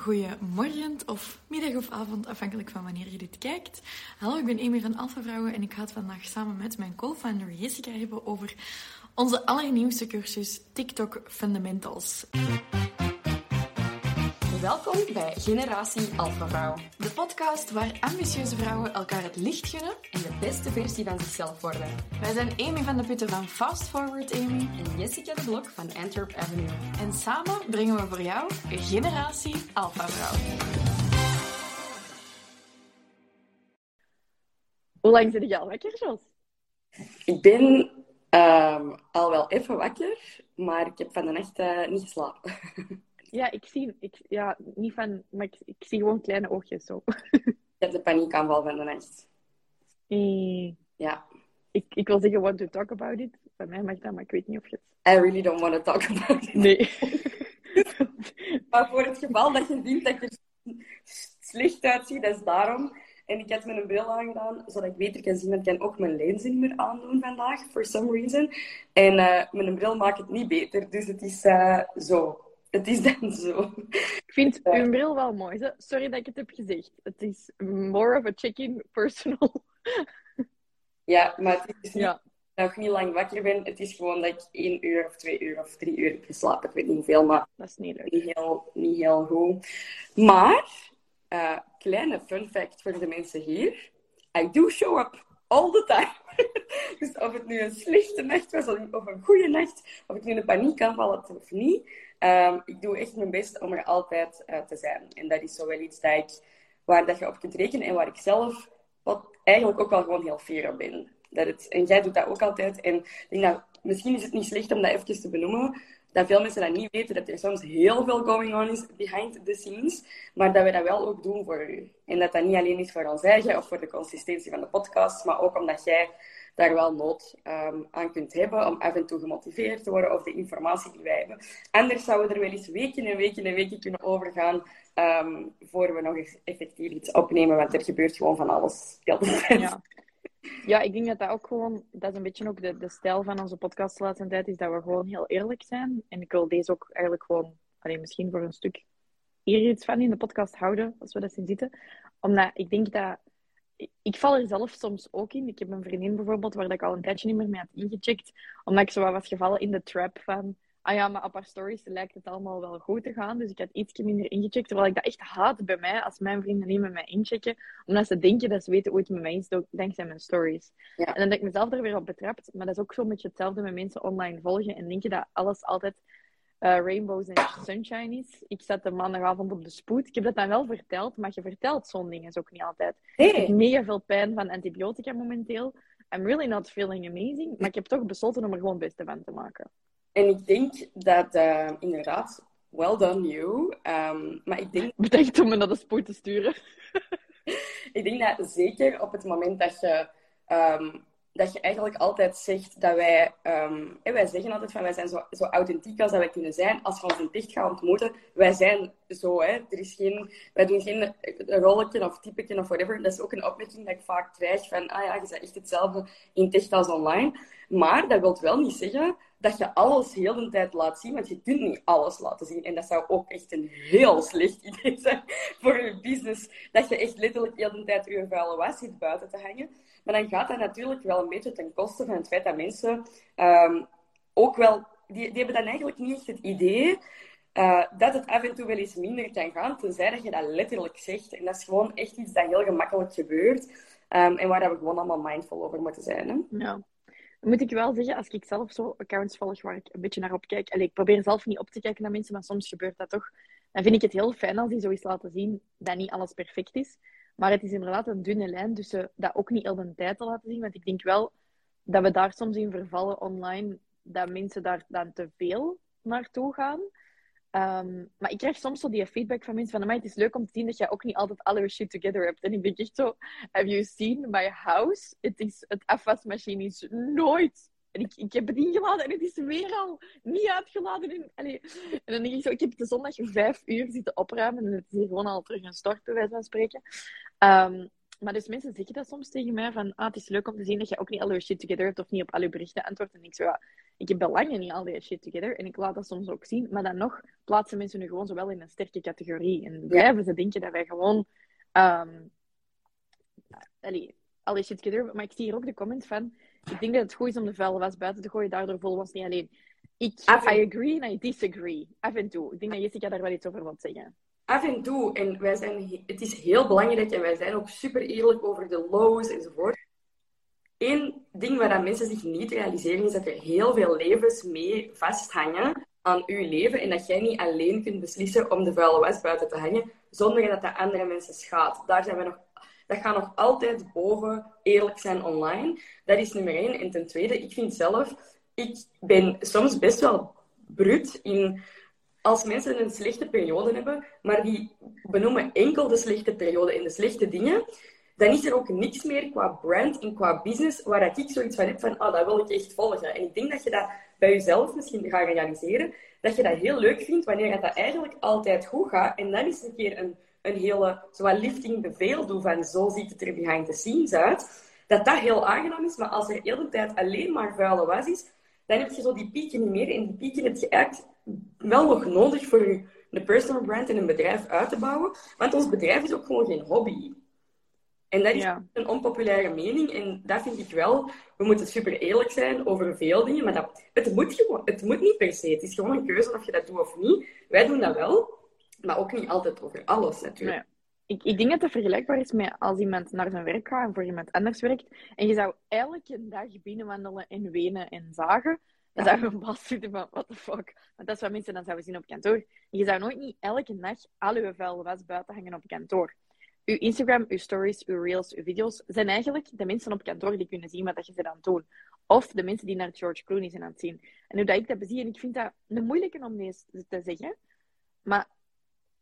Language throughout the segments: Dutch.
goeiemorgen of middag of avond, afhankelijk van wanneer je dit kijkt. Hallo, ik ben Amy van Alpha Vrouwen en ik ga het vandaag samen met mijn co-founder Jessica hebben over onze allernieuwste cursus TikTok Fundamentals. Welkom bij Generatie Alpha Vrouw. De podcast waar ambitieuze vrouwen elkaar het licht gunnen En de beste versie van zichzelf worden. Wij zijn Amy van de Putten van Fast Forward Amy. En Jessica de Blok van Antwerp Avenue. En samen brengen we voor jou Generatie Alpha Vrouw. Hoe lang zit je al wakker, Jos? Ik ben ehm, al wel even wakker, maar ik heb van de nacht eh, niet geslapen. Ja, ik zie... Ik, ja, niet van... Maar ik, ik zie gewoon kleine oogjes zo. ik heb de paniekaanval van de nacht. Eh, Ja. ik, ik wil zeggen, want to talk about it. Bij mij mag dat, maar ik weet niet of je het... I really don't want to talk about it. Nee. Maar voor het geval dat je denkt dat je er slecht uitziet, dat is daarom. En ik had mijn bril aangedaan, zodat ik beter kan zien. Want ik kan ook mijn lenzen niet meer aandoen vandaag, for some reason. En eh, mijn bril maakt het niet beter. Dus het is eh, zo. Het is dan zo. ik vind uw bril wel mooi. Zo. Sorry dat ik het heb gezegd. Het is more of a check-in personal. Ja, maar het is niet Ja. dat ik niet lang wakker ben. Het is gewoon dat ik één uur of twee uur of drie uur heb geslapen. Ik weet niet hoeveel, maar Dat is niet leuk. niet heel, niet heel goed. Maar, eh, kleine fun fact voor de mensen hier. I do show up all the time. dus of het nu een slechte nacht was of een goede nacht, of ik nu in een paniekaanval had of niet. Ehm, ik doe echt mijn best om er altijd eh, te zijn. En dat is zo wel iets dat ik, waar dat je op kunt rekenen en waar ik zelf wat eigenlijk ook wel gewoon heel fier op ben. Dat het, en jij doet dat ook altijd. En ik denk dat, misschien is het niet slecht om dat even te benoemen. Dat veel mensen dat niet weten, dat er soms heel veel going on is behind the scenes. Maar dat we dat wel ook doen voor u. En dat dat niet alleen is voor ons eigen of voor de consistentie van de podcast. Maar ook omdat jij daar wel nood ehm, aan kunt hebben om af en toe gemotiveerd te worden of de informatie die wij hebben. Anders zouden er wel eens weken en weken en weken kunnen overgaan ehm voor we nog eens effectief iets opnemen, want er gebeurt gewoon van alles. Ja. Ja, ik denk dat dat ook gewoon, dat is een beetje ook de, de stijl van onze podcast de laatste tijd, is dat we gewoon heel eerlijk zijn. En ik wil deze ook eigenlijk gewoon, alleen misschien voor een stuk hier iets van in de podcast houden, als we dat zien zitten. Omdat ik denk dat, ik, val er zelf soms ook in. Ik heb een vriendin bijvoorbeeld, waar ik al een tijdje niet meer mee had ingecheckt, omdat ik zo wat was gevallen in de trap van, ah ja, maar op haar stories lijkt het allemaal wel goed te gaan. Dus ik had iets minder ingecheckt, terwijl ik dat echt haat bij mij, als mijn vrienden niet met mij inchecken omdat ze denken dat ze weten hoe het met mij is, dankzij mijn stories. Ja. En dan heb ik mezelf er weer op betrapt. Maar dat is ook zo'n beetje hetzelfde met mensen online volgen en denken dat alles altijd eh, rainbows en sunshine is. Ik zat de maandagavond op de spoed. Ik heb dat dan wel verteld, maar je vertelt zo'n dingen ook niet altijd. Ik heb mega veel pijn van antibiotica momenteel. I'm really not feeling amazing. Maar ik heb toch besloten om er gewoon het beste van te maken. en ik denk dat eh, inderdaad, well done you. Ehm, maar ik denk, Bedankt om me naar de spoed te sturen. ik denk dat zeker op het moment dat je, ehm, dat je eigenlijk altijd zegt dat wij, ehm, wij zeggen altijd van wij zijn zo, zo authentiek als dat wij kunnen zijn. Als we ons in dicht gaan ontmoeten, wij zijn zo, hè. Er is geen, wij doen geen rolletje of typetje of whatever. Dat is ook een opmerking dat ik vaak krijg van, ah ja, je bent echt hetzelfde in het echt als online. Maar dat wil wel niet zeggen dat je alles heel de tijd laat zien, want je kunt niet alles laten zien. En dat zou ook echt een heel slecht idee zijn voor je business, dat je echt letterlijk heel de tijd je vuile was zit buiten te hangen. Maar dan gaat dat natuurlijk wel een beetje ten koste van het feit dat mensen ehm, ook wel... Die, die hebben dan eigenlijk niet echt het idee eh, dat het af en toe wel eens minder kan gaan, tenzij dat je dat letterlijk zegt. En dat is gewoon echt iets dat heel gemakkelijk gebeurt. ehm, en waar we gewoon allemaal mindful over moeten zijn. Hè? Ja. Dan moet ik wel zeggen, als ik zelf zo accounts volg waar ik een beetje naar op kijk. Allee, ik probeer zelf niet op te kijken naar mensen, maar soms gebeurt dat toch. Dan vind ik het heel fijn als die zoiets laten zien dat niet alles perfect is. Maar het is inderdaad een dunne lijn tussen dat ook niet heel de tijd te laten zien. Want ik denk wel dat we daar soms in vervallen online, dat mensen daar dan te veel naartoe gaan. Ehm, maar ik krijg soms zo die feedback van mensen van, "Amai, het is leuk om te zien dat jij ook niet altijd all your shit together hebt. En ik denk echt zo, have you seen my house? Het, is, het afwasmachine is nooit... En ik, ik heb het ingeladen en het is weer al niet uitgeladen. Allee. En dan denk ik zo, ik heb de zondag vijf uur zitten opruimen en het is hier gewoon al terug een stort, bij wijze van spreken. Ehm, maar dus mensen zeggen dat soms tegen mij van, ah, het is leuk om te zien dat je ook niet all your shit together hebt of niet op al je berichten antwoordt. En ik zo, ja, Ik heb belangen niet al die shit together. En ik laat dat soms ook zien. Maar dan nog plaatsen mensen nu gewoon zo wel in een sterke categorie. En blijven ze denken dat wij gewoon... Um, allee, al die shit together. Maar ik zie hier ook de comment van... Ik denk dat het goed is om de vuile was buiten te gooien. Daardoor vol was niet alleen. Ik, I agree en I disagree. Af en toe. Ik denk dat Jessica daar wel iets over wilt zeggen. Af en toe. En wij zijn, het is heel belangrijk en wij zijn ook super eerlijk over de lows enzovoort. Eén ding waar mensen zich niet realiseren is dat er heel veel levens mee vasthangen aan uw leven en dat jij niet alleen kunt beslissen om de vuile was buiten te hangen zonder dat dat andere mensen schaadt. Daar zijn we nog dat gaat nog altijd boven eerlijk zijn online. Dat is nummer één. En ten tweede, ik vind zelf, ik ben soms best wel brut in als mensen een slechte periode hebben, maar die benoemen enkel de slechte periode en de slechte dingen, dan is er ook niks meer qua brand en qua business waar ik zoiets van heb van, ah, dat wil ik echt volgen. En ik denk dat je dat bij jezelf misschien gaat realiseren, dat je dat heel leuk vindt wanneer dat eigenlijk altijd goed gaat. En dan is een keer een, een hele, zowel lifting bevel doen van, zo ziet het er behind the scenes uit. Dat dat heel aangenaam is, maar als er de hele tijd alleen maar vuile was is, dan heb je zo die pieken niet meer. En die pieken heb je eigenlijk wel nog nodig voor je een personal brand en een bedrijf uit te bouwen. Want ons bedrijf is ook gewoon geen hobby. En dat is een onpopulaire mening. En dat vind ik wel. We moeten super eerlijk zijn over veel dingen. Maar dat, het, moet gewoon, het moet niet per se. Het is gewoon een keuze of je dat doet of niet. Wij doen dat wel. Maar ook niet altijd over alles natuurlijk. Ik, ik denk dat het vergelijkbaar is met als iemand naar zijn werk gaat en voor iemand anders werkt. En je zou elke dag binnenwandelen en wenen en zagen. Dan zou je een baas zitten van, what the fuck. Want dat is wat mensen dan zouden zien op kantoor. je zou nooit niet elke dag al je vuil was buiten hangen op kantoor uw Instagram, uw stories, uw reels, uw video's zijn eigenlijk de mensen op kantoor die kunnen zien wat je ze dan doen. Of de mensen die naar George Clooney zijn aan het zien. En hoe dat ik dat bezie, en ik vind dat een moeilijke om te zeggen. Maar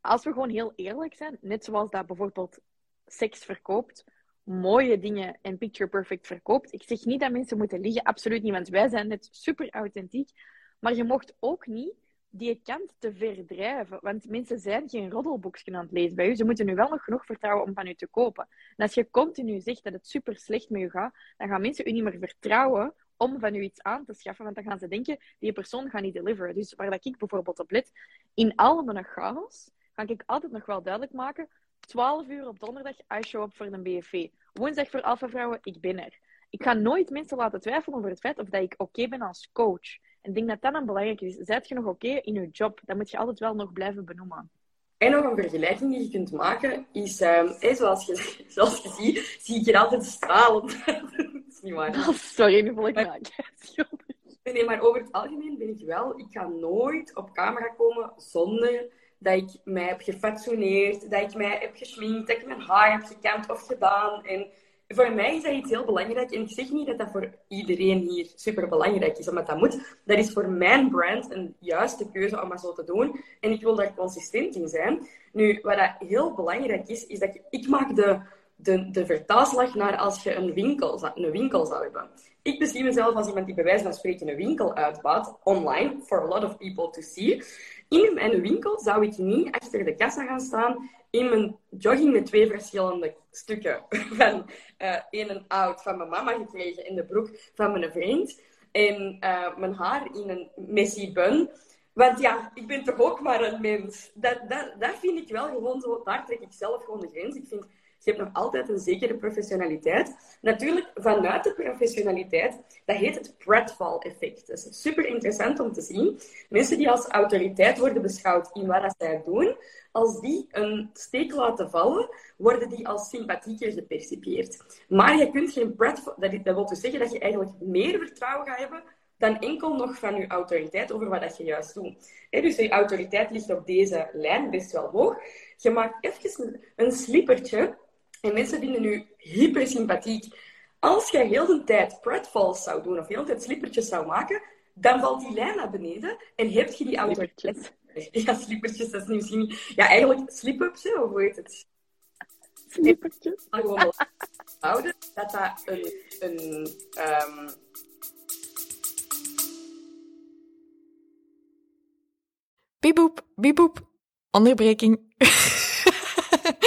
als we gewoon heel eerlijk zijn, net zoals dat bijvoorbeeld seks verkoopt, mooie dingen en picture perfect verkoopt. Ik zeg niet dat mensen moeten liegen, absoluut niet, want wij zijn net super authentiek. Maar je mocht ook niet die kant te verdrijven. Want mensen zijn geen roddelboekje aan het lezen bij u. Ze moeten nu wel nog genoeg vertrouwen om van u te kopen. En als je continu zegt dat het super slecht met je gaat, dan gaan mensen u niet meer vertrouwen om van u iets aan te schaffen. Want dan gaan ze denken, die persoon gaat niet deliveren. Dus waar dat ik bijvoorbeeld op let, in al mijn chaos, ga ik altijd nog wel duidelijk maken, 12 uur op donderdag, I show up voor een BFV. Woensdag voor Alpha Vrouwen, ik ben er. Ik ga nooit mensen laten twijfelen over het feit of dat ik oké ben als coach ik denk dat dat dan belangrijk is. Zijt je nog oké in je job? Dat moet je altijd wel nog blijven benoemen. En nog een vergelijking die je kunt maken is, um, zoals, je, zoals je ziet, zie ik je altijd stralend. dat is niet waar. Oh, sorry, nu voel ik me Nee, maar over het algemeen ben ik wel, ik ga nooit op camera komen zonder dat ik mij heb gefatsoeneerd, dat ik mij heb geschminkt, dat ik mijn haar heb gekamd of gedaan. En voor mij is dat iets heel belangrijk. En ik zeg niet dat dat voor iedereen hier super belangrijk is, omdat dat moet. Dat is voor mijn brand een juiste keuze om dat zo te doen. En ik wil daar consistent in zijn. Nu, wat dat heel belangrijk is, is dat ik, ik maak de, de, de vertaalslag naar als je een winkel, een winkel zou hebben. Ik beschrijf mezelf als iemand die bij wijze van spreken een winkel uitbouwt, online, for a lot of people to see. In mijn winkel zou ik niet achter de kassa gaan staan in mijn jogging met twee verschillende stukken. Van een oud van mijn mama gekregen en de broek van mijn vriend. En uh, mijn haar in een messy bun. Want ja, ik ben toch ook maar een mens. Dat, dat, dat vind ik wel gewoon zo. Daar trek ik zelf gewoon de grens. Ik vind je hebt nog altijd een zekere professionaliteit. Natuurlijk, vanuit de professionaliteit, dat heet het pratfall-effect. Dat is super interessant om te zien. Mensen die als autoriteit worden beschouwd in wat zij doen, als die een steek laten vallen, worden die als sympathieker gepercipieerd. Maar je kunt geen pratfall... Dat, dat wil dus zeggen dat je eigenlijk meer vertrouwen gaat hebben dan enkel nog van je autoriteit over wat dat je juist doet. dus je autoriteit ligt op deze lijn best wel hoog. Je maakt even een slippertje en mensen vinden u hyper sympathiek. Als je heel de tijd pratfalls zou doen of heel de tijd slippertjes zou maken, dan valt die lijn naar beneden en heb je die autoriteit. Ja, slippertjes, dat is nu misschien niet... Ja, eigenlijk slip-ups, of hoe heet het? Slippertjes. Gewoon houden, dat dat een... een um... Bieboep, bieboep. Onderbreking.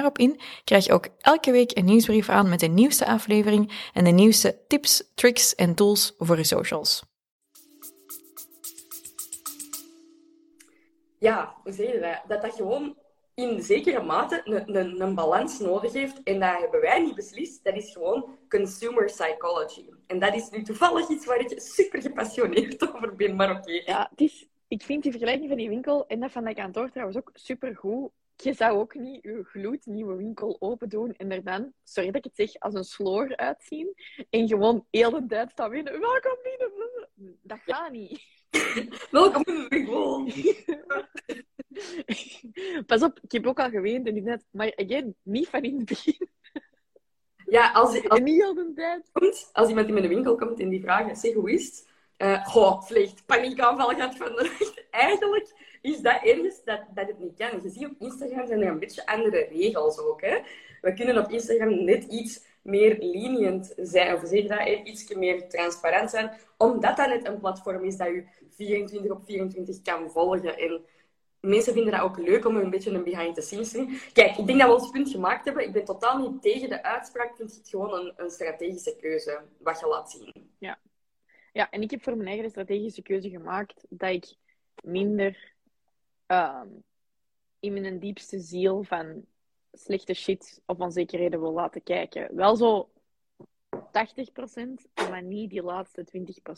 daarop in, krijg je ook elke week een nieuwsbrief aan met de nieuwste aflevering en de nieuwste tips, tricks en tools voor je socials. Ja, hoe zeg je dat? Dat dat gewoon in zekere mate een, een, een, balans nodig heeft. En dat hebben wij niet beslist. Dat is gewoon consumer psychology. En dat is nu toevallig iets waar ik super gepassioneerd over ben, maar oké. Ja, het is, ik vind die vergelijking van die winkel en dat van dat kantoor trouwens ook super goed je zou ook niet je gloednieuwe winkel open doen en er dan, sorry dat ik het zeg, als een sloor uitzien. En gewoon heel de tijd staan winnen. Welkom binnen. Dat gaat niet. Welkom in de winkel. Pas op, ik heb ook al geweend en net, maar again, niet van in het begin. Ja, als, als, niet al de tijd. Komt, als iemand in mijn winkel komt en die vraagt, zeg, hoe is het? Uh, goh, slecht, paniekaanval gehad van de Eigenlijk is dat ergens dat, dat het niet kan. Je ziet op Instagram zijn er een beetje andere regels ook. Hè? We kunnen op Instagram net iets meer lenient zijn, of zeg dat, iets meer transparant zijn, omdat dat net een platform is dat je 24 op 24 kan volgen. En mensen vinden dat ook leuk om een beetje een behind the scenes te zien. Kijk, ik denk dat we ons punt gemaakt hebben. Ik ben totaal niet tegen de uitspraak. Ik vind het gewoon een, een strategische keuze, wat je laat zien. Ja. ja, en ik heb voor mijn eigen strategische keuze gemaakt dat ik minder um, in mijn diepste ziel van slechte shit of onzekerheden wil laten kijken. Wel zo 80%, maar niet die laatste 20%.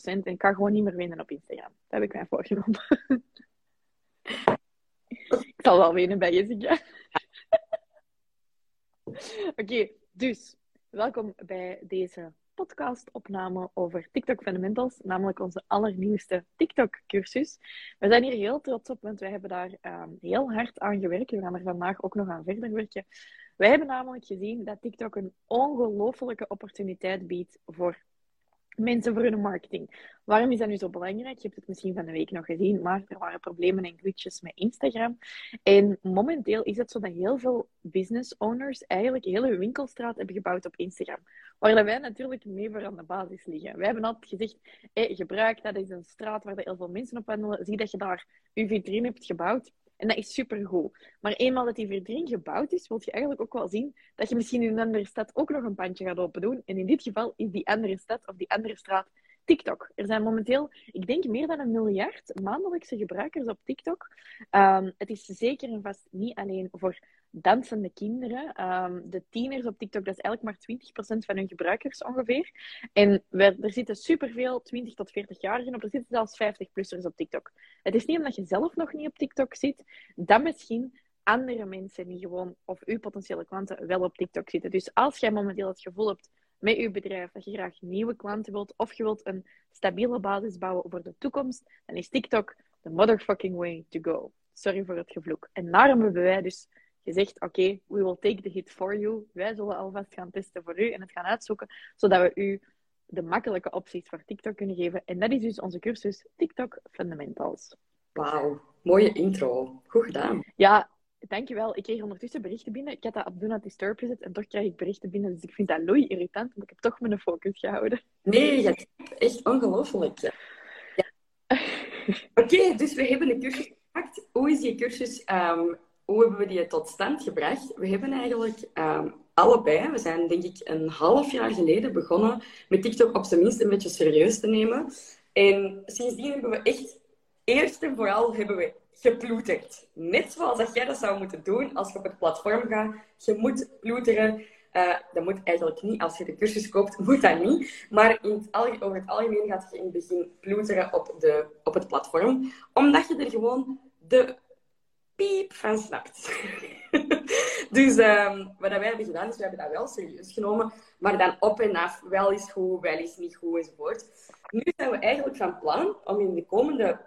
En ik kan gewoon niet meer winnen op Instagram. Dat heb ik mij voorgenomen. ik zal wel winnen bij Jessica. Oké, dus welkom bij deze podcastopname over TikTok Fundamentals, namelijk onze allernieuwste TikTok-cursus. We zijn hier heel trots op, want wij hebben daar uh, heel hard aan gewerkt. We gaan er vandaag ook nog aan verder werken. Wij hebben namelijk gezien dat TikTok een ongelofelijke opportuniteit biedt voor mensen voor hun marketing. Waarom is dat nu zo belangrijk? Je hebt het misschien van de week nog gezien, maar er waren problemen en glitches met Instagram. En momenteel is het zo dat heel veel business owners eigenlijk hele winkelstraat hebben gebouwd op Instagram. Waar wij natuurlijk mee voor aan de basis liggen. Wij hebben altijd gezegd, hey, gebruik, dat is een straat waar heel veel mensen op wandelen. Zie dat je daar je vitrine hebt gebouwd. En dat is supergoed. Maar eenmaal dat die vitrine gebouwd is, wil je eigenlijk ook wel zien dat je misschien in een andere stad ook nog een pandje gaat open doen. En in dit geval is die andere stad of die andere straat TikTok. Er zijn momenteel, ik denk, meer dan een miljard maandelijkse gebruikers op TikTok. Um, het is zeker en vast niet alleen voor dansende kinderen. Um, de tieners op TikTok, dat is eigenlijk maar 20% van hun gebruikers ongeveer. En er zitten superveel 20 tot 40-jarigen op. Er zitten zelfs 50-plussers op TikTok. Het is niet omdat je zelf nog niet op TikTok zit, dat misschien andere mensen die gewoon, of uw potentiële klanten, wel op TikTok zitten. Dus als jij momenteel het gevoel hebt met je bedrijf dat je graag nieuwe klanten wilt, of je wilt een stabiele basis bouwen voor de toekomst, dan is TikTok the motherfucking way to go. Sorry voor het gevloek. En daarom hebben wij dus gezegd, oké, we will take the hit for you. Wij zullen alvast gaan testen voor u en het gaan uitzoeken, zodat we u de makkelijke opties voor TikTok kunnen geven. En dat is dus onze cursus TikTok Fundamentals. Wauw, mooie intro. Goed gedaan. Ja, dankjewel. Ik kreeg ondertussen berichten binnen. Ik had dat op Do Not Disturb gezet en toch krijg ik berichten binnen. Dus ik vind dat loei irritant, maar ik heb toch mijn focus gehouden. Nee, dat is echt ongelooflijk. Ja. Oké, dus we hebben een cursus gemaakt. Hoe is die cursus um, hoe hebben we die tot stand gebracht? We hebben eigenlijk um, allebei, we zijn denk ik een half jaar geleden begonnen met TikTok op zijn minst een beetje serieus te nemen. En sindsdien hebben we echt, eerst en vooral hebben we geploeterd. Net zoals dat jij dat zou moeten doen als je op het platform gaat. Je moet ploeteren. Uh, dat moet eigenlijk niet. Als je de cursus koopt, moet dat niet. Maar in het over het algemeen gaat je in het begin ploeteren op, de, op het platform. Omdat je er gewoon de piep van snapt. dus um, wat wij hebben gedaan, is we hebben dat wel serieus genomen. Maar dan op en af, wel is goed, wel is niet goed, enzovoort. Nu zijn we eigenlijk van plan om in de komende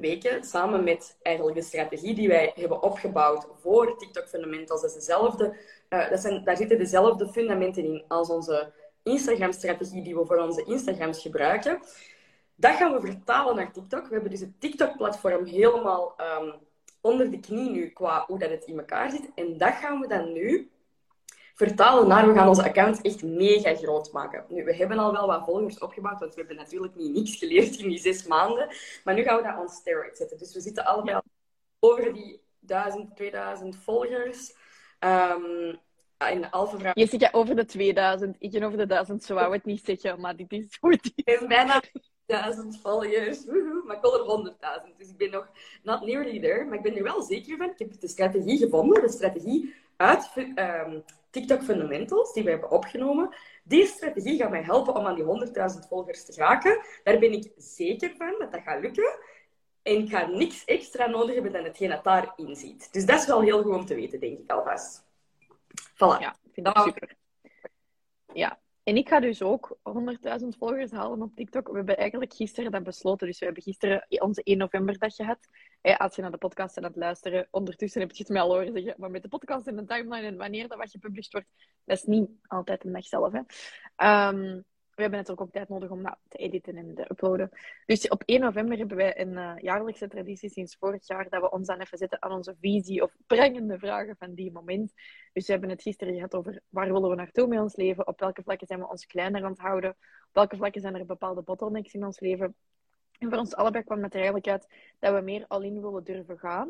weken, samen met eigenlijk de strategie die wij hebben opgebouwd voor TikTok Fundamentals, dat, is dezelfde, uh, dat zijn, daar zitten dezelfde fundamenten in als onze Instagram-strategie die we voor onze Instagrams gebruiken. Dat gaan we vertalen naar TikTok. We hebben dus het TikTok-platform helemaal um, onder de knie nu qua hoe dat het in elkaar zit. En dat gaan we dan nu vertalen naar, we gaan onze account echt mega groot maken. Nu, we hebben al wel wat volgers opgebouwd, want we hebben natuurlijk niet niks geleerd in die zes maanden. Maar nu gaan we dat on steroid zetten. Dus we zitten allemaal over die 1000, 2000 volgers. Um, in Je zit over de 2000, ik ben over de 1000, zo wou het niet zeggen, maar dit is goed. Ik ben bijna 1000 volgers, maar ik wil er 100.000. Dus ik ben nog not nearly there, maar ik ben er wel zeker van. Ik heb de strategie gevonden, de strategie uit um, TikTok Fundamentals, die we hebben opgenomen. Die strategie gaat mij helpen om aan die 100.000 volgers te raken. Daar ben ik zeker van dat dat gaat lukken. En ik ga niks extra nodig hebben dan hetgeen dat daarin zit. Dus dat is wel heel goed om te weten, denk ik alvast. Voilà. Ja, vind ik super. Ja, en ik ga dus ook 100.000 volgers halen op TikTok. We hebben eigenlijk gisteren dat besloten. Dus we hebben gisteren onze 1 november dag gehad. Als je naar de podcast aan het luisteren, ondertussen heb je het mij al horen zeggen. Maar met de podcast en de timeline en wanneer dat wat gepubliceerd wordt, dat is niet altijd een dag zelf. Hè. Um, we hebben natuurlijk ook tijd nodig om te editen en te uploaden. Dus op 1 november hebben wij een uh, jaarlijkse traditie sinds vorig jaar dat we ons dan even zetten aan onze visie of prangende vragen van die moment. Dus we hebben het gisteren gehad over waar willen we naartoe met ons leven, op welke vlakken zijn we ons kleiner aan het houden, op welke vlakken zijn er bepaalde bottlenecks in ons leven. En voor ons allebei kwam het er eigenlijk uit dat we meer al-in willen durven gaan.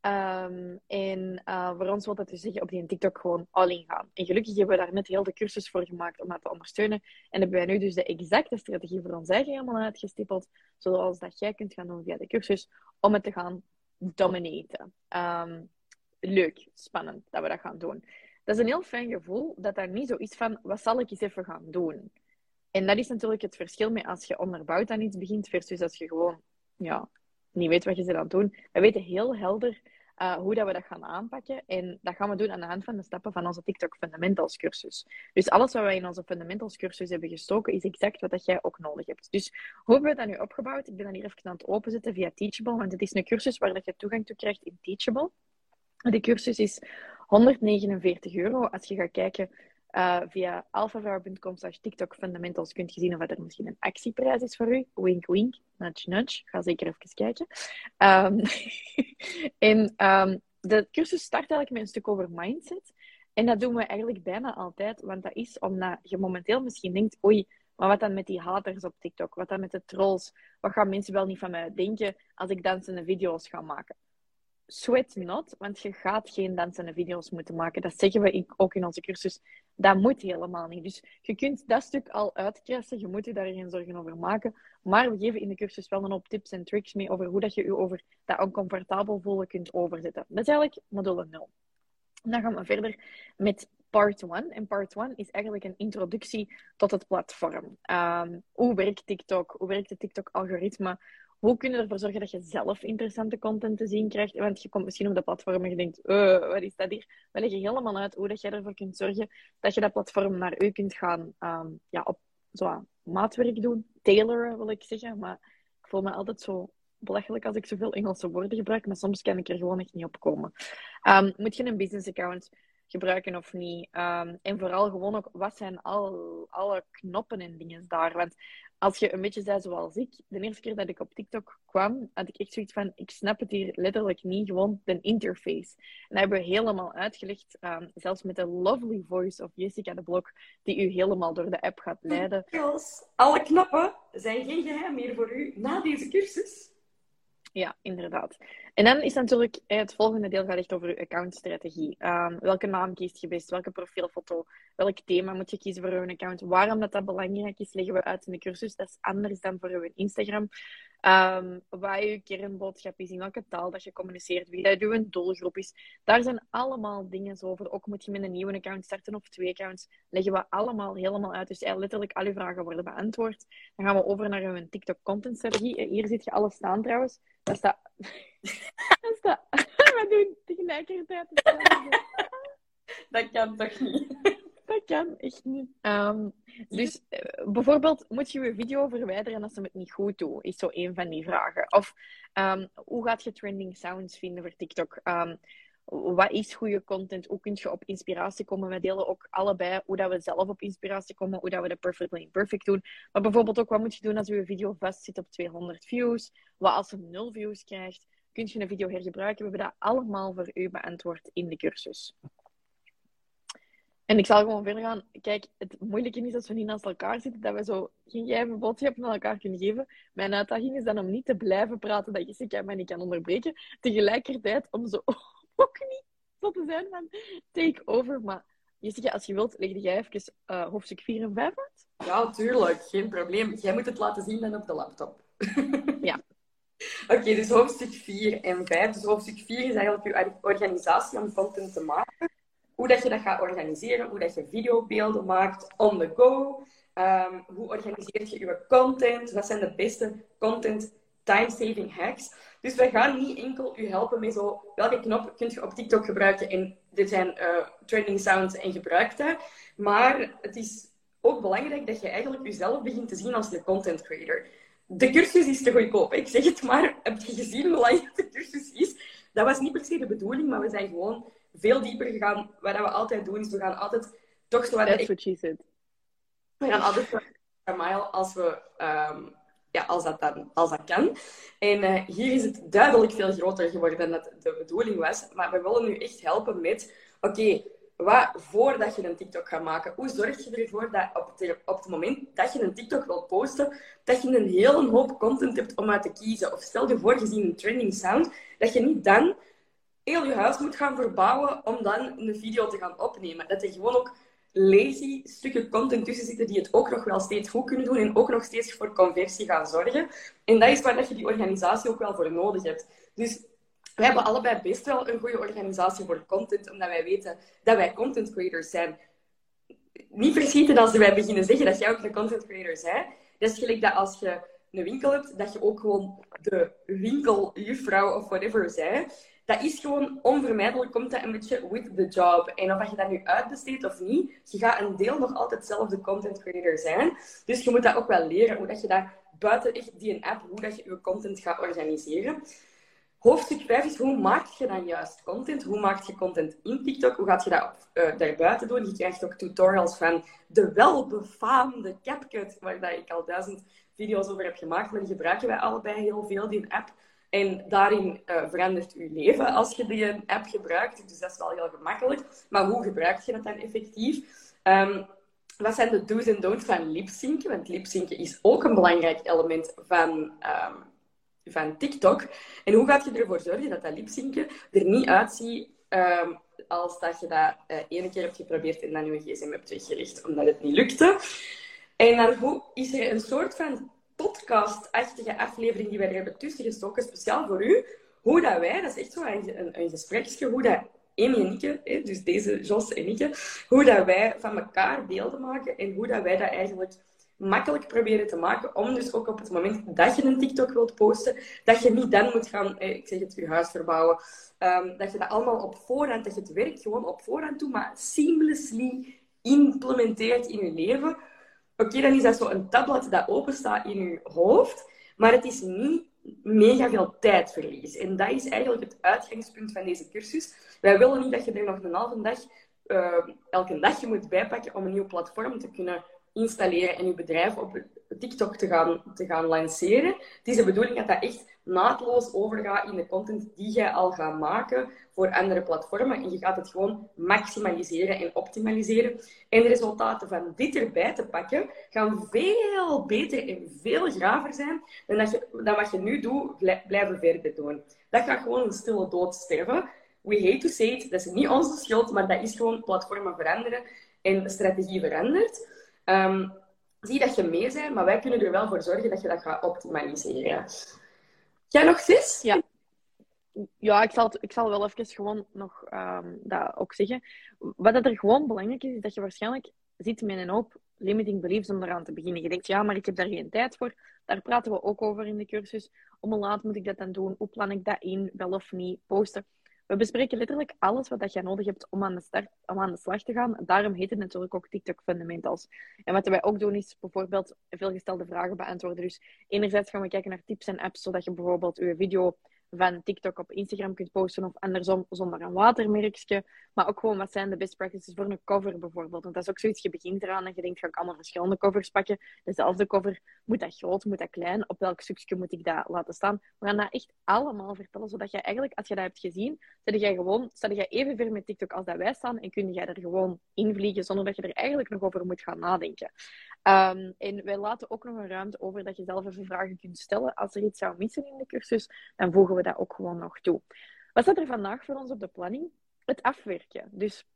Um, en uh, voor ons wil dat dus zeggen op die TikTok gewoon all-in gaan. En gelukkig hebben we daar net heel de cursus voor gemaakt om dat te ondersteunen. En hebben wij nu dus de exacte strategie voor ons eigen helemaal uitgestippeld. Zoals dat jij kunt gaan doen via de cursus, om het te gaan dominaten. Um, leuk, spannend dat we dat gaan doen. Dat is een heel fijn gevoel dat daar niet zo is van, wat zal ik eens even gaan doen? En dat is natuurlijk het verschil met als je onderbouwd aan iets begint versus als je gewoon ja, niet weet wat je ze aan doen. We weten heel helder uh, hoe dat we dat gaan aanpakken. En dat gaan we doen aan de hand van de stappen van onze TikTok Fundamentals cursus. Dus alles wat wij in onze Fundamentals cursus hebben gestoken, is exact wat dat jij ook nodig hebt. Dus hoe hebben we dat nu opgebouwd? Ik ben dan hier even aan het openzetten via Teachable, want het is een cursus waar dat je toegang toe krijgt in Teachable. De cursus is 149 euro. Als je gaat kijken uh, via alphavrouwen.com slash TikTok Fundamentals kunt je zien of er misschien een actieprijs is voor u. Wink, wink, nudge, nudge. Ga zeker even kijken. Um, en um, de cursus start eigenlijk met een stuk over mindset. En dat doen we eigenlijk bijna altijd, want dat is omdat je momenteel misschien denkt, oei, maar wat dan met die haters op TikTok? Wat dan met de trolls? Wat gaan mensen wel niet van mij denken als ik dansende video's ga maken? Sweat not, want je gaat geen dansende video's moeten maken. Dat zeggen we ook in onze cursus. Dat moet helemaal niet. Dus je kunt dat stuk al uitkrassen. Je moet je daar geen zorgen over maken. Maar we geven in de cursus wel een hoop tips en tricks mee over hoe dat je je over dat oncomfortabel voelen kunt overzetten. Dat is eigenlijk module 0. Dan gaan we verder met part 1. En part 1 is eigenlijk een introductie tot het platform. Um, hoe werkt TikTok? Hoe werkt het TikTok-algoritme? Hoe kun je ervoor zorgen dat je zelf interessante content te zien krijgt? Want je komt misschien op de platform en je denkt, uh, wat is dat hier? We leggen helemaal uit hoe dat je ervoor kunt zorgen dat je dat platform naar u kunt gaan um, ja, op zo maatwerk doen. Tailoren, wil ik zeggen. Maar ik voel me altijd zo belachelijk als ik zoveel Engelse woorden gebruik, maar soms kan ik er gewoon echt niet op komen. Um, moet je een business account gebruiken of niet? Um, en vooral gewoon ook, wat zijn al, alle knoppen en dingen daar? Want als je een beetje zei zoals ik, de eerste keer dat ik op TikTok kwam, had ik echt zoiets van, ik snap het hier letterlijk niet, gewoon de interface. En dat hebben we helemaal uitgelegd, um, zelfs met de lovely voice of Jessica de Blok, die u helemaal door de app gaat leiden. alle knappen zijn geen geheim meer voor u na deze cursus. Ja, inderdaad. En dan is natuurlijk het volgende deel gaat echt over je accountstrategie. Um, welke naam kiest je best? Welke profielfoto? Welk thema moet je kiezen voor je account? Waarom dat, dat belangrijk is, leggen we uit in de cursus. Dat is anders dan voor je Instagram. Um, wat je kernboodschap is, in welke taal dat je communiceert, wie dat je doelgroep is. Daar zijn allemaal dingen over. Ook moet je met een nieuwe account starten of twee accounts. Leggen we allemaal helemaal uit. Dus letterlijk al je vragen worden beantwoord. Dan gaan we over naar een TikTok content strategie. Hier zit je alles staan trouwens. Dat staat... dat staat... we doen tegelijkertijd. dat kan toch niet? dat kan echt niet. Um, dus uh, bijvoorbeeld, moet je je video verwijderen als ze het niet goed doen? Is zo een van die vragen. Of um, hoe gaat je trending sounds vinden voor TikTok? Um, wat is goede content? Hoe kun je op inspiratie komen? We delen ook allebei hoe dat we zelf op inspiratie komen, hoe dat we de Perfectly Imperfect doen. Maar bijvoorbeeld ook, wat moet je doen als je video vast zit op 200 views? Wat als ze 0 views krijgt? Kun je een video hergebruiken? We hebben dat allemaal voor u beantwoord in de cursus. En ik zal gewoon verder gaan. Kijk, het moeilijke is als we niet naast elkaar zitten, dat we zo geen geheime boodschappen aan elkaar kunnen geven. Mijn uitdaging is dan om niet te blijven praten, dat Jessica mij niet kan onderbreken. Tegelijkertijd om zo ook niet zo te zijn van take over. Maar Jessica, als je wilt, leg jij even uh, hoofdstuk 4 en 5 uit. Ja, tuurlijk. Geen probleem. Jij moet het laten zien dan op de laptop. ja. Oké, dus hoofdstuk 4 en 5. Dus hoofdstuk 4 is eigenlijk je organisatie om content te maken hoe dat je dat gaat organiseren, hoe dat je videobeelden maakt on the go. Um, hoe organiseer je je content? Wat zijn de beste content time-saving hacks? Dus wij gaan niet enkel u helpen met zo, welke knop kun je op TikTok gebruiken en dit zijn uh, trending sounds en gebruik dat. Maar het is ook belangrijk dat je eigenlijk jezelf begint te zien als de content creator. De cursus is te goedkoop, ik zeg het maar. Heb je gezien hoe lang de cursus is? Dat was niet per se de bedoeling, maar we zijn gewoon veel dieper gegaan. Wat we altijd doen, is we gaan altijd toch zo... That's what she said. We gaan altijd een mile als, we, um, ja, als, dat dan, als dat kan. En uh, hier is het duidelijk veel groter geworden dan dat de bedoeling was. Maar we willen nu echt helpen met... Oké, okay, wat voordat je een TikTok gaat maken, hoe zorg je ervoor dat op, de, op het moment dat je een TikTok wilt posten, dat je een hele hoop content hebt om uit te kiezen? Of stel je voor, je ziet een trending sound, dat je niet dan heel je huis moet gaan verbouwen om dan een video te gaan opnemen. Dat er gewoon ook lazy stukken content tussen zitten die het ook nog wel steeds goed kunnen doen en ook nog steeds voor conversie gaan zorgen. En dat is waar je die organisatie ook wel voor nodig hebt. Dus we hebben allebei best wel een goede organisatie voor content, omdat wij weten dat wij content creators zijn. Niet verschieten als wij beginnen zeggen dat jij ook een content creator bent. Dat is gelijk dat als je een winkel hebt, dat je ook gewoon de winkeljuffrouw of whatever zij dat is gewoon onvermijdelijk, komt dat een beetje with the job. En of je dat nu uitbesteedt of niet, je gaat een deel nog altijd zelf de content creator zijn. Dus je moet dat ook wel leren, hoe dat je dat buiten echt die app, hoe dat je je content gaat organiseren. Hoofdstuk 5 is hoe maak je dan juist content? Hoe maak je content in TikTok? Hoe gaat je dat uh, daarbuiten doen? Je krijgt ook tutorials van de welbefaamde CapCut, waar dat ik al duizend video's over heb gemaakt. Maar die gebruiken wij allebei heel veel, die app. En daarin uh, verandert je leven als je die app gebruikt. Dus dat is wel heel gemakkelijk. Maar hoe gebruik je het dan effectief? Um, wat zijn de do's en don'ts van lipzinken? Want lipzinken is ook een belangrijk element van, um, van TikTok. En hoe gaat je ervoor zorgen dat dat lipzinken er niet uitziet um, als dat je dat uh, ene keer hebt geprobeerd en dan je gsm hebt weggelegd omdat het niet lukte? En dan hoe is er een soort van podcast-achtige aflevering die wij er hebben tussengestoken, speciaal voor u. Hoe dat wij, dat is echt zo een, een, gespreksje, hoe dat Amy en Nikke, hè, dus deze Jos en Nikke, hoe dat wij van elkaar beelden maken en hoe dat wij dat eigenlijk makkelijk proberen te maken om dus ook op het moment dat je een TikTok wilt posten, dat je niet dan moet gaan, ik zeg het, je huis verbouwen, um, dat je dat allemaal op voorhand, dat je het werk gewoon op voorhand doet, maar seamlessly implementeert in je leven, Oké, dan is dat zo een tablet dat open staat in je hoofd, maar het is niet mega veel tijdverlies. En dat is eigenlijk het uitgangspunt van deze cursus. Wij willen niet dat je er nog een halve dag, uh, elke dag je moet bijpakken om een nieuw platform te kunnen installeren en je bedrijf op TikTok te gaan, te gaan lanceren. Het is de bedoeling dat dat echt naadloos overgaat in de content die jij al gaat maken voor andere platformen. En je gaat het gewoon maximaliseren en optimaliseren. En de resultaten van dit erbij te pakken gaan veel beter en veel graver zijn dan, dat je, dan wat je nu doet, blijven verder doen. Dat gaat gewoon een stille dood sterven. We hate to say it, dat is niet onze schuld, maar dat is gewoon platformen veranderen en strategie verandert. Um, zie dat je mee bent, maar wij kunnen er wel voor zorgen dat je dat gaat optimaliseren. Jij nog vis? Ja. Ja, ik zal, ik zal wel even gewoon nog ehm, dat ook zeggen. Wat dat er gewoon belangrijk is, is dat je waarschijnlijk zit met een hoop limiting beliefs om eraan te beginnen. Je denkt, ja, maar ik heb daar geen tijd voor. Daar praten we ook over in de cursus. Om laat moet ik dat dan doen? Hoe plan ik dat in? Wel of niet? Posten. We bespreken letterlijk alles wat je nodig hebt om aan, de start, om aan de slag te gaan. Daarom heet het natuurlijk ook TikTok Fundamentals. En wat wij ook doen is bijvoorbeeld veelgestelde vragen beantwoorden. Dus enerzijds gaan we kijken naar tips en apps, zodat je bijvoorbeeld je video van TikTok op Instagram kunt posten of andersom zonder een watermerkje. Maar ook gewoon wat zijn de best practices voor een cover bijvoorbeeld. Want dat is ook zoiets, je begint eraan en je denkt, ga ik allemaal verschillende covers pakken. Dezelfde cover, moet dat groot, moet dat klein? Op welk stukje moet ik dat laten staan? We gaan dat echt allemaal vertellen, zodat je eigenlijk, als je dat hebt gezien, zet jij gewoon, jij even ver met TikTok als dat wij staan en kun jij er gewoon invliegen zonder dat je er eigenlijk nog over moet gaan nadenken. Um, en wij laten ook nog een ruimte over dat je zelf even vragen kunt stellen. Als er iets zou missen in de cursus, dan voegen we dat ook gewoon nog toe. Wat staat er vandaag voor ons op de planning? Het afwerken. Dus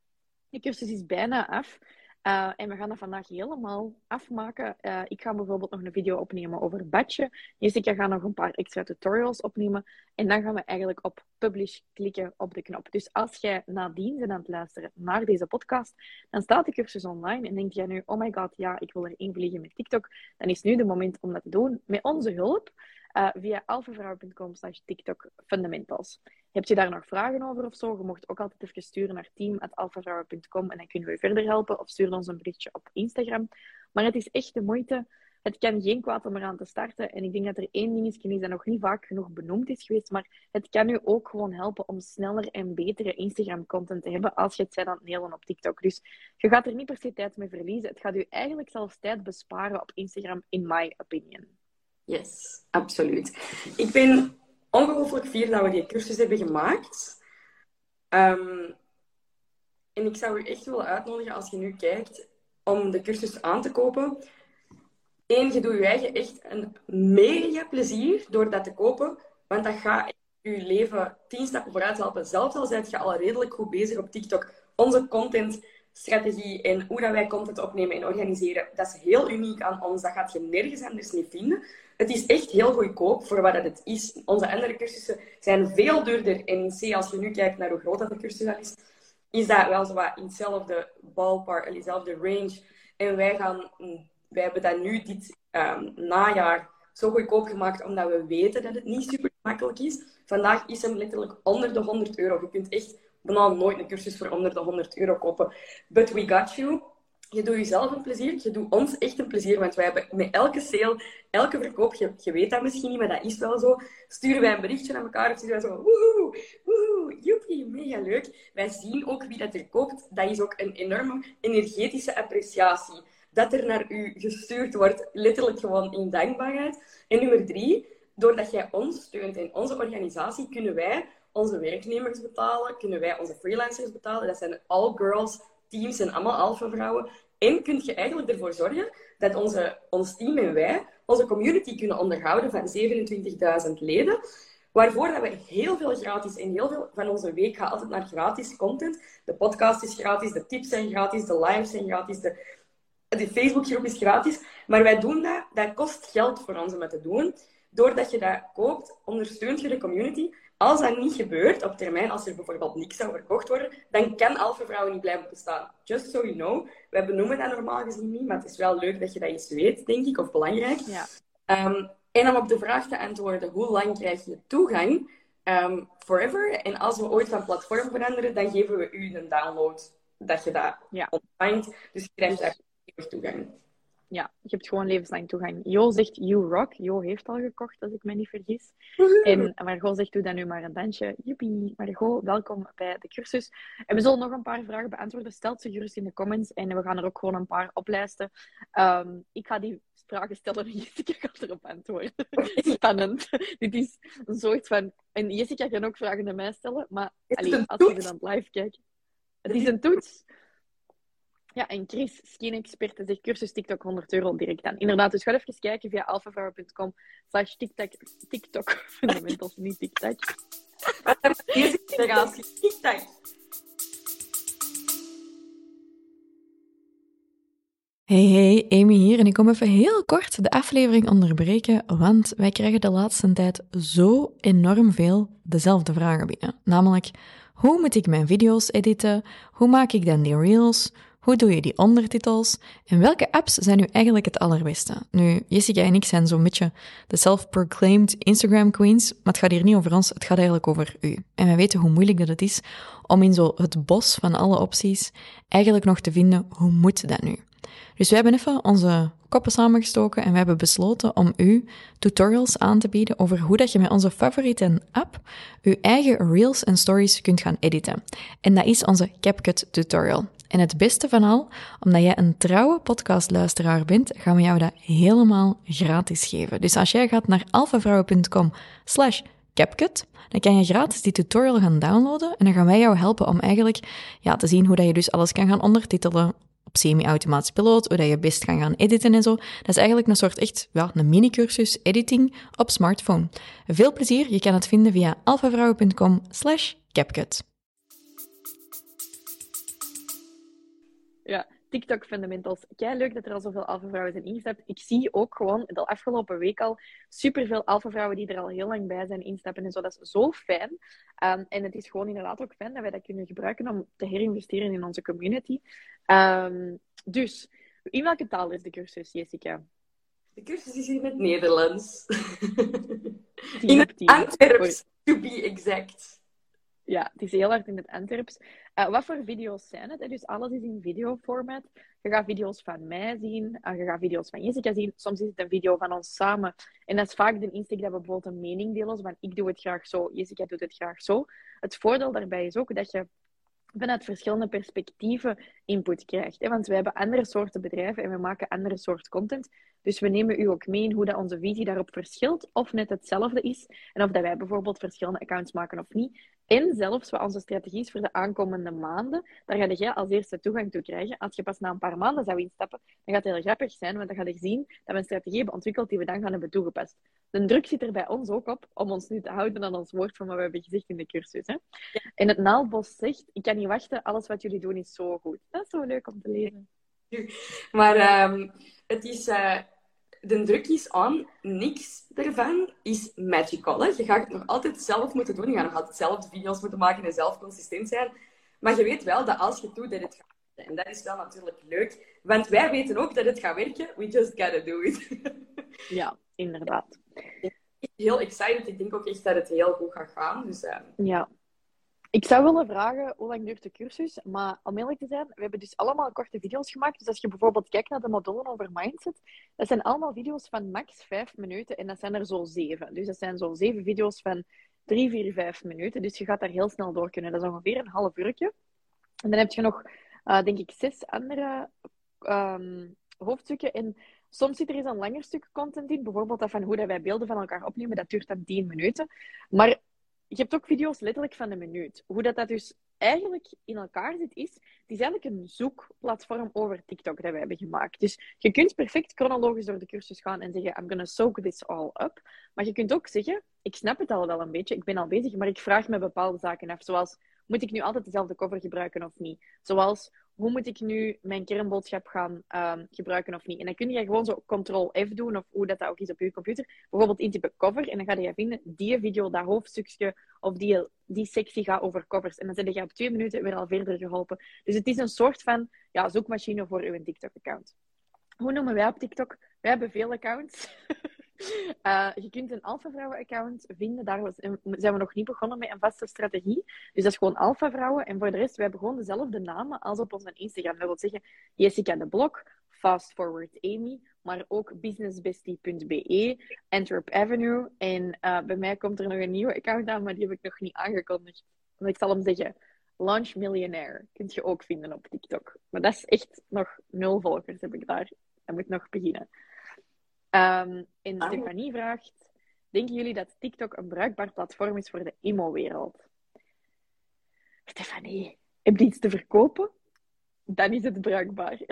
de cursus is bijna af. Uh, en we gaan dat vandaag helemaal afmaken. Uh, ik ga bijvoorbeeld nog een video opnemen over badje. Jessica gaat nog een paar extra tutorials opnemen. En dan gaan we eigenlijk op publish klikken op de knop. Dus als jij nadien bent aan het luisteren naar deze podcast, dan staat de cursus online en denk jij nu, oh my god, ja, ik wil er invliegen met TikTok. Dan is nu de moment om dat te doen met onze hulp uh, via alfavrouw.com slash TikTok Fundamentals. Heb je daar nog vragen over of zo? Je mocht ook altijd even sturen naar team.alfavrouwen.com en dan kunnen we verder helpen. Of stuur ons een berichtje op Instagram. Maar het is echt de moeite. Het kan geen kwaad om eraan te starten. En ik denk dat er één ding is dat nog niet vaak genoeg benoemd is geweest. Maar het kan u ook gewoon helpen om sneller en betere Instagram-content te hebben als je het bent aan het nelen op TikTok. Dus je gaat er niet per se tijd mee verliezen. Het gaat u eigenlijk zelfs tijd besparen op Instagram, in my opinion. Yes, absoluut. Ik ben ongelooflijk fier dat we die cursus hebben gemaakt. Ehm, en ik zou je echt willen uitnodigen als je nu kijkt om de cursus aan te kopen. Eén, je doet je eigen echt een mega plezier door dat te kopen, want dat gaat je leven tien stappen vooruit helpen. Zelfs al zijt je al redelijk goed bezig op TikTok. Onze contentstrategie en hoe dat wij content opnemen en organiseren, dat is heel uniek aan ons. Dat gaat je nergens anders niet vinden. Het is echt heel goedkoop voor wat het is. Onze andere cursussen zijn veel duurder. En C, als je nu kijkt naar hoe groot dat de cursus is, is dat wel zo wat in hetzelfde ballpark, in dezelfde range. En wij, gaan, wij hebben dat nu dit um, najaar zo goedkoop gemaakt, omdat we weten dat het niet super makkelijk is. Vandaag is hem letterlijk onder de 100 euro. Je kunt echt bijna nooit een cursus voor onder de 100 euro kopen. But we got you je doet jezelf een plezier, je doet ons echt een plezier, want wij hebben met elke sale, elke verkoop, je, weet dat misschien niet, maar dat is wel zo, sturen wij een berichtje naar elkaar, sturen wij zo, woehoe, woehoe, joepie, mega leuk. Wij zien ook wie dat er koopt, dat is ook een enorme energetische appreciatie. Dat er naar u gestuurd wordt, letterlijk gewoon in dankbaarheid. En nummer drie, doordat jij ons steunt en onze organisatie, kunnen wij onze werknemers betalen, kunnen wij onze freelancers betalen. Dat zijn all girls teams en allemaal alpha vrouwen. En kun je eigenlijk ervoor zorgen dat onze, ons team en wij onze community kunnen onderhouden van 27.000 leden. Waarvoor dat we heel veel gratis en heel veel van onze week gaat altijd naar gratis content. De podcast is gratis, de tips zijn gratis, de lives zijn gratis, de, de Facebookgroep is gratis. Maar wij doen dat, dat kost geld voor ons om het te doen. Doordat je dat koopt, ondersteunt je de community. Als dat niet gebeurt op termijn, als er bijvoorbeeld niks zou verkocht worden, dan kan Alpha Vrouwen niet blijven bestaan. Just so you know. Wij benoemen dat normaal gezien niet, maar het is wel leuk dat je dat eens weet, denk ik, of belangrijk. Ja. Um, en om op de vraag te antwoorden, hoe lang krijg je toegang? Um, forever. En als we ooit van platform veranderen, dan geven we u een download dat je dat ja. ontvangt. Dus je krijgt daar toegang ja, je hebt gewoon levenslang toegang. Jo zegt you rock. Jo heeft al gekocht, als ik me niet vergis. En Margot zegt doe dan nu maar een dansje. Joepie. Margot, welkom bij de cursus. En we zullen nog een paar vragen beantwoorden. Stelt ze gerust in de comments. En we gaan er ook gewoon een paar oplijsten. Um, ik ga die vragen stellen en Jessica gaat erop antwoorden. Spannend. Dit is een soort van... En Jessica kan ook vragen naar mij stellen. Maar allee, als je dan live kijkt... Het is een toets. Ja, en Chris, skin-expert, zegt cursus TikTok 100 euro direct aan. Inderdaad, dus ga even kijken via alphavrouwen.com slash TikTok, TikTok, fundamentals, niet TikTok. TikTok. Hey, hey, Amy hier en ik kom even heel kort de aflevering onderbreken, want wij krijgen de laatste tijd zo enorm veel dezelfde vragen binnen. Namelijk, hoe moet ik mijn video's editen? Hoe maak ik dan die reels? Hoe doe je die ondertitels? En welke apps zijn nu eigenlijk het allerbeste? Nu, Jessica en ik zijn zo'n beetje de self-proclaimed Instagram queens, maar het gaat hier niet over ons, het gaat eigenlijk over u. En wij weten hoe moeilijk dat het is om in zo het bos van alle opties eigenlijk nog te vinden, hoe moet dat nu? Dus we hebben even onze koppen samengestoken en we hebben besloten om u tutorials aan te bieden over hoe dat je met onze favoriete app je eigen reels en stories kunt gaan editen. En dat is onze CapCut tutorial. En het beste van al, omdat jij een trouwe podcastluisteraar bent, gaan we jou dat helemaal gratis geven. Dus als jij gaat naar alfavrouwen.com slash CapCut, dan kan je gratis die tutorial gaan downloaden en dan gaan wij jou helpen om eigenlijk ja, te zien hoe dat je dus alles kan gaan ondertitelen, op semi-automatisch piloot, hoe dat je best kan gaan editen en zo. Dat is eigenlijk een soort echt, ja, een mini-cursus editing op smartphone. Veel plezier, je kan het vinden via alfavrouwen.com slash CapCut. Ja, TikTok Fundamentals. Kei leuk dat er al zoveel alpha-vrouwen zijn ingestapt. Ik zie ook gewoon de afgelopen week al superveel alpha-vrouwen die er al heel lang bij zijn instappen en zo. Dat is zo fijn. Um, en het is gewoon inderdaad ook fijn dat wij dat kunnen gebruiken om te herinvesteren in onze community. Um, dus, in welke taal is de cursus, Jessica? De cursus is in het Nederlands. in het Antwerps, to be exact. Ja, het is heel hard in het Antwerps. Uh, wat voor video's zijn het? Dus alles is in videoformat. Je gaat video's van mij zien, uh, je gaat video's van Jessica zien. Soms is het een video van ons samen. En dat is vaak de insteek dat we bijvoorbeeld een mening delen. Van ik doe het graag zo, Jessica doet het graag zo. Het voordeel daarbij is ook dat je vanuit verschillende perspectieven input krijgt. Hè? Want we hebben andere soorten bedrijven en we maken andere soort content. Dus we nemen u ook mee in hoe dat onze visie daarop verschilt, of net hetzelfde is. En of dat wij bijvoorbeeld verschillende accounts maken of niet. En zelfs wat onze strategie is voor de aankomende maanden, daar ga jij als eerste toegang toe krijgen. Als je pas na een paar maanden zou instappen, dan gaat het heel grappig zijn, want dan ga je zien dat we een strategie hebben ontwikkeld die we dan gaan hebben toegepast. De druk zit er bij ons ook op om ons nu te houden aan ons woord van wat we hebben gezegd in de cursus. Hè? En het Naalbos zegt, ik kan niet wachten, alles wat jullie doen is zo goed. Dat is zo leuk om te lezen. Maar um, het is... Uh de druk is aan, niks ervan is magical. Hè? Je gaat het nog altijd zelf moeten doen. Je gaat nog altijd zelf video's moeten maken en zelf consistent zijn. Maar je weet wel dat als je het doet, dat het gaat werken. En dat is wel natuurlijk leuk. Want wij weten ook dat het gaat werken. We just gotta do it. ja, inderdaad. Heel excited. Ik denk ook echt dat het heel goed gaat gaan. Dus, uh... Ja, ik zou willen vragen, hoe lang duurt de cursus? Maar om eerlijk te zijn, we hebben dus allemaal korte video's gemaakt. Dus als je bijvoorbeeld kijkt naar de modulen over mindset, dat zijn allemaal video's van max vijf minuten. En dat zijn er zo zeven. Dus dat zijn zo zeven video's van drie, vier, vijf minuten. Dus je gaat daar heel snel door kunnen. Dat is ongeveer een half uurtje. En dan heb je nog, uh, denk ik, zes andere um, hoofdstukken. En soms zit er eens een langer stuk content in. Bijvoorbeeld dat van hoe dat wij beelden van elkaar opnemen. Dat duurt dan tien minuten. Maar je hebt ook video's letterlijk van een minuut. Hoe dat, dat dus eigenlijk in elkaar zit, is... Het is eigenlijk een zoekplatform over TikTok dat we hebben gemaakt. Dus je kunt perfect chronologisch door de cursus gaan en zeggen... I'm gonna soak this all up. Maar je kunt ook zeggen... Ik snap het al wel een beetje, ik ben al bezig, maar ik vraag me bepaalde zaken af. Zoals, moet ik nu altijd dezelfde cover gebruiken of niet? Zoals, hoe moet ik nu mijn kernboodschap gaan um, gebruiken of niet? En dan kun je gewoon zo Ctrl-F doen, of hoe dat, dat ook is op je computer. Bijvoorbeeld intypen cover, en dan ga je vinden, die video, dat hoofdstukje, of die, die sectie gaat over covers. En dan zit je op twee minuten weer al verder geholpen. Dus het is een soort van ja, zoekmachine voor uw TikTok-account. Hoe noemen wij op TikTok? Wij hebben veel accounts. Uh, je kunt een Alpha Vrouwen account vinden. Daar zijn we nog niet begonnen met een vaste strategie. Dus dat is gewoon Alpha Vrouwen. En voor de rest, we hebben gewoon dezelfde namen als op onze Instagram. Dat wil zeggen Jessica de Blok, Fast Forward Amy, maar ook businessbestie.be, Antwerp Avenue. En uh, bij mij komt er nog een nieuwe account aan, maar die heb ik nog niet aangekondigd. Want ik zal hem zeggen. Launch Millionaire kunt je ook vinden op TikTok. Maar dat is echt nog nul volgers heb ik daar. Dat moet nog beginnen. Um, en ah. Stefanie vraagt: Denken jullie dat TikTok een bruikbaar platform is voor de emo-wereld? Stefanie, heb je iets te verkopen? Dan is het bruikbaar.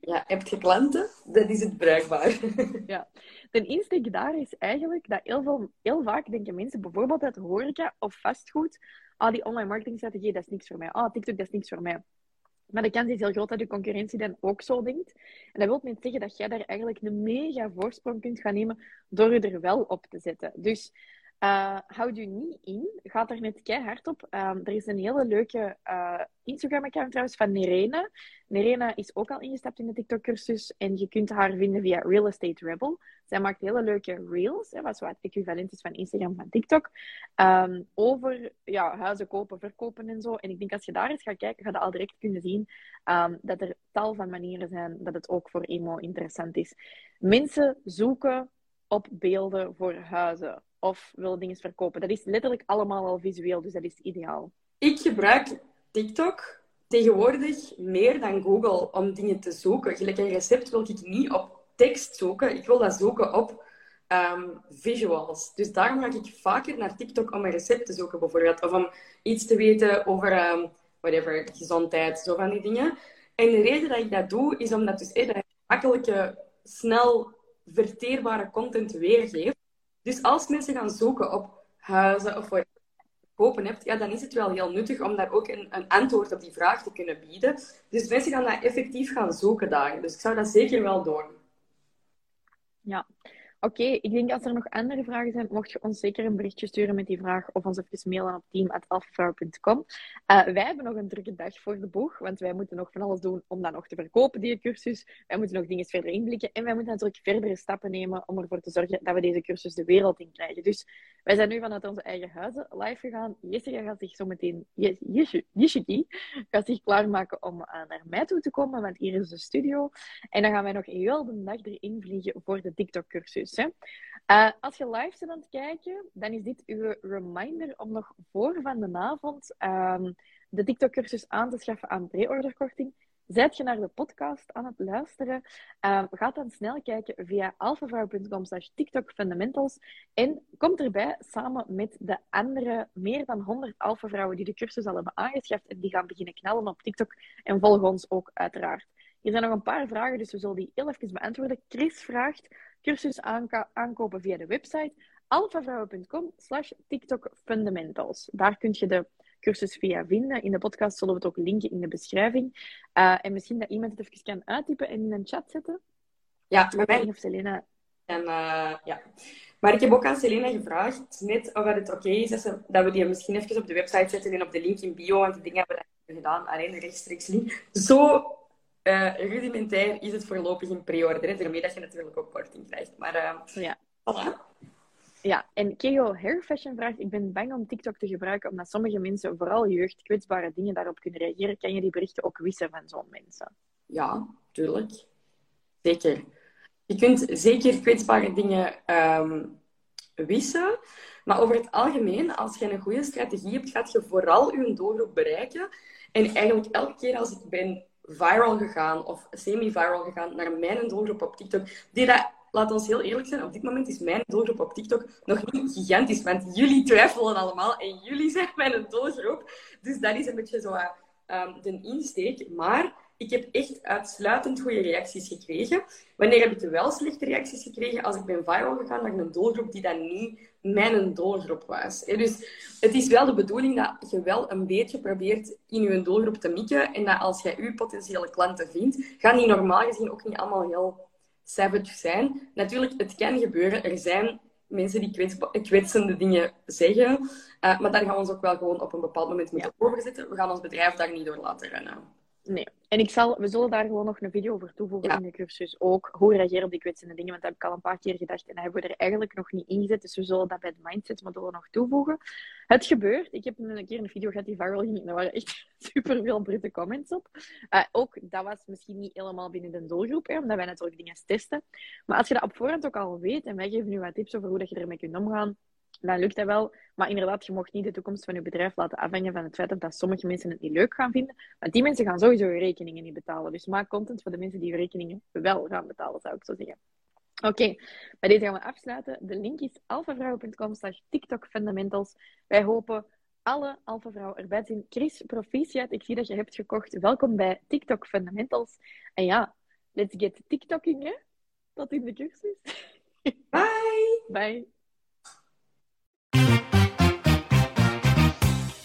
Ja, heb je klanten? Dan is het bruikbaar. Ja. De insteek daar is eigenlijk dat heel, veel, heel vaak denken mensen, bijvoorbeeld uit horeca of vastgoed, ah, die online marketingstrategie, dat is niks voor mij. Ah, TikTok, dat is niks voor mij. Maar de kans is heel groot dat de concurrentie dan ook zo denkt. En dat wil niet zeggen dat jij daar eigenlijk een mega voorsprong kunt gaan nemen door je er wel op te zetten. Dus uh, houd je niet in. Gaat er net keihard op. Um, er is een hele leuke uh, Instagram-account trouwens van Nerena. Nerena is ook al ingestapt in de TikTok-cursus. En je kunt haar vinden via Real Estate Rebel. Zij maakt hele leuke reels, wat het equivalent is van Instagram van TikTok. Um, over ja, huizen kopen, verkopen en zo. En ik denk als je daar eens gaat kijken, ga je al direct kunnen zien um, dat er tal van manieren zijn dat het ook voor emo interessant is. Mensen zoeken op beelden voor huizen of willen dingen verkopen. Dat is letterlijk allemaal al visueel, dus dat is ideaal. Ik gebruik TikTok tegenwoordig meer dan Google om dingen te zoeken. Gelijk een recept wil ik niet op tekst zoeken. Ik wil dat zoeken op um, visuals. Dus daarom ga ik vaker naar TikTok om een recept te zoeken, bijvoorbeeld. Of om iets te weten over um, whatever, gezondheid, zo van die dingen. En de reden dat ik dat doe, is omdat dus, eh, dat makkelijke, snel verteerbare content weergeeft. Dus als mensen gaan zoeken op huizen of wat kopen hebt, ja, dan is het wel heel nuttig om daar ook een, een antwoord op die vraag te kunnen bieden. Dus mensen gaan dat effectief gaan zoeken daar. Dus ik zou dat zeker wel doen. Ja, Oké, ik denk als er nog andere vragen zijn, mocht je ons zeker een berichtje sturen met die vraag of ons even mailen op team.alphaflower.com. Uh, wij hebben nog een drukke dag voor de boeg, want wij moeten nog van alles doen om dat nog te verkopen, die cursus. Wij moeten nog dingen verder inblikken en wij moeten natuurlijk verdere stappen nemen om ervoor te zorgen dat we deze cursus de wereld in krijgen. Dus wij zijn nu vanuit onze eigen huizen live gegaan. Jessica gaat zich zo meteen, Jishiki, gaat zich klaarmaken om uh, naar mij toe te komen, want hier is de studio. En dan gaan wij nog heel de dag erin vliegen voor de TikTok-cursus. Uh, als je live bent aan het kijken, dan is dit uw reminder om nog voor van de avond um, de TikTok-cursus aan te schaffen aan pre-orderkorting. Zet je naar de podcast aan het luisteren, um, ga dan snel kijken via alphavrouw.com slash TikTok Fundamentals en kom erbij samen met de andere meer dan 100 alphavrouwen die de cursus al hebben aangeschaft en die gaan beginnen knallen op TikTok en volg ons ook uiteraard. Hier zijn nog een paar vragen, dus we zullen die heel even beantwoorden. Chris vraagt, cursus aankopen via de website alfavrouwen.com slash TikTok Fundamentals. Daar kun je de cursus via vinden. In de podcast zullen we het ook linken in de beschrijving. Uh, en misschien dat iemand het even kan uittypen en in een chat zetten. Ja, met mij. Of Selena... En, uh, ja. Maar ik heb ook aan Selena gevraagd, net of het oké is dat we die misschien even op de website zetten en op de link in bio, want die dingen hebben we gedaan, alleen rechtstreeks link. Zo uh, rudimentair is het voorlopig in pre-order. Daarmee dat je natuurlijk ook korting krijgt. Maar uh, ja. Voilà. Ja, en Kego Hair Fashion vraagt: Ik ben bang om TikTok te gebruiken omdat sommige mensen, vooral jeugd, kwetsbare dingen daarop kunnen reageren. Kan je die berichten ook wissen van zo'n mensen? Ja, tuurlijk. Zeker. Je kunt zeker kwetsbare dingen um, wissen. Maar over het algemeen, als je een goede strategie hebt, gaat je vooral je doelgroep bereiken. En eigenlijk elke keer als ik ben viral gegaan of semi-viral gegaan naar mijn doelgroep op TikTok. Die dat, laat ons heel eerlijk zijn, op dit moment is mijn doelgroep op TikTok nog niet gigantisch. Want jullie twijfelen allemaal en jullie zijn mijn doelgroep. Dus dat is een beetje zo um, de insteek. Maar ik heb echt uitsluitend goede reacties gekregen. Wanneer heb ik wel slechte reacties gekregen? Als ik ben viral gegaan naar een doelgroep die dan niet mijn doelgroep was. Dus het is wel de bedoeling dat je wel een beetje probeert in je doelgroep te mikken. En dat als jij je potentiële klanten vindt, gaan die normaal gezien ook niet allemaal heel savage zijn. Natuurlijk, het kan gebeuren. Er zijn mensen die kwetsende dingen zeggen. Uh, maar daar gaan we ons ook wel gewoon op een bepaald moment moeten ja. overzetten. We gaan ons bedrijf daar niet door laten rennen. Nee. En ik zal, we zullen daar gewoon nog een video over toevoegen in de cursus. Ook hoe reageren op die kwetsende dingen. Want dat heb ik al een paar keer gedacht. En dat hebben we er eigenlijk nog niet in gezet. Dus we zullen dat bij de mindset module nog toevoegen. Het gebeurt. Ik heb een keer een video gehad die viral ging. Er waren echt superveel brutte comments op. Uh, ook dat was misschien niet helemaal binnen de doelgroep. Hè, omdat wij natuurlijk dingen testen. Maar als je dat op voorhand ook al weet. En wij geven nu wat tips over hoe dat je ermee kunt omgaan dan lukt dat wel. Maar inderdaad, je mocht niet de toekomst van je bedrijf laten afhangen van het feit dat sommige mensen het niet leuk gaan vinden. Want die mensen gaan sowieso je rekeningen niet betalen. Dus maak content voor de mensen die je rekeningen wel gaan betalen, zou ik zo zeggen. Oké, bij deze gaan we afsluiten. De link is alfavrouw.com slash TikTok Fundamentals. Wij hopen alle alfavrouwen erbij te zien. Chris, proficiat. Ik zie dat je hebt gekocht. Welkom bij TikTok Fundamentals. En ja, let's get TikToking, hè? Tot in de cursus. Bye! Bye!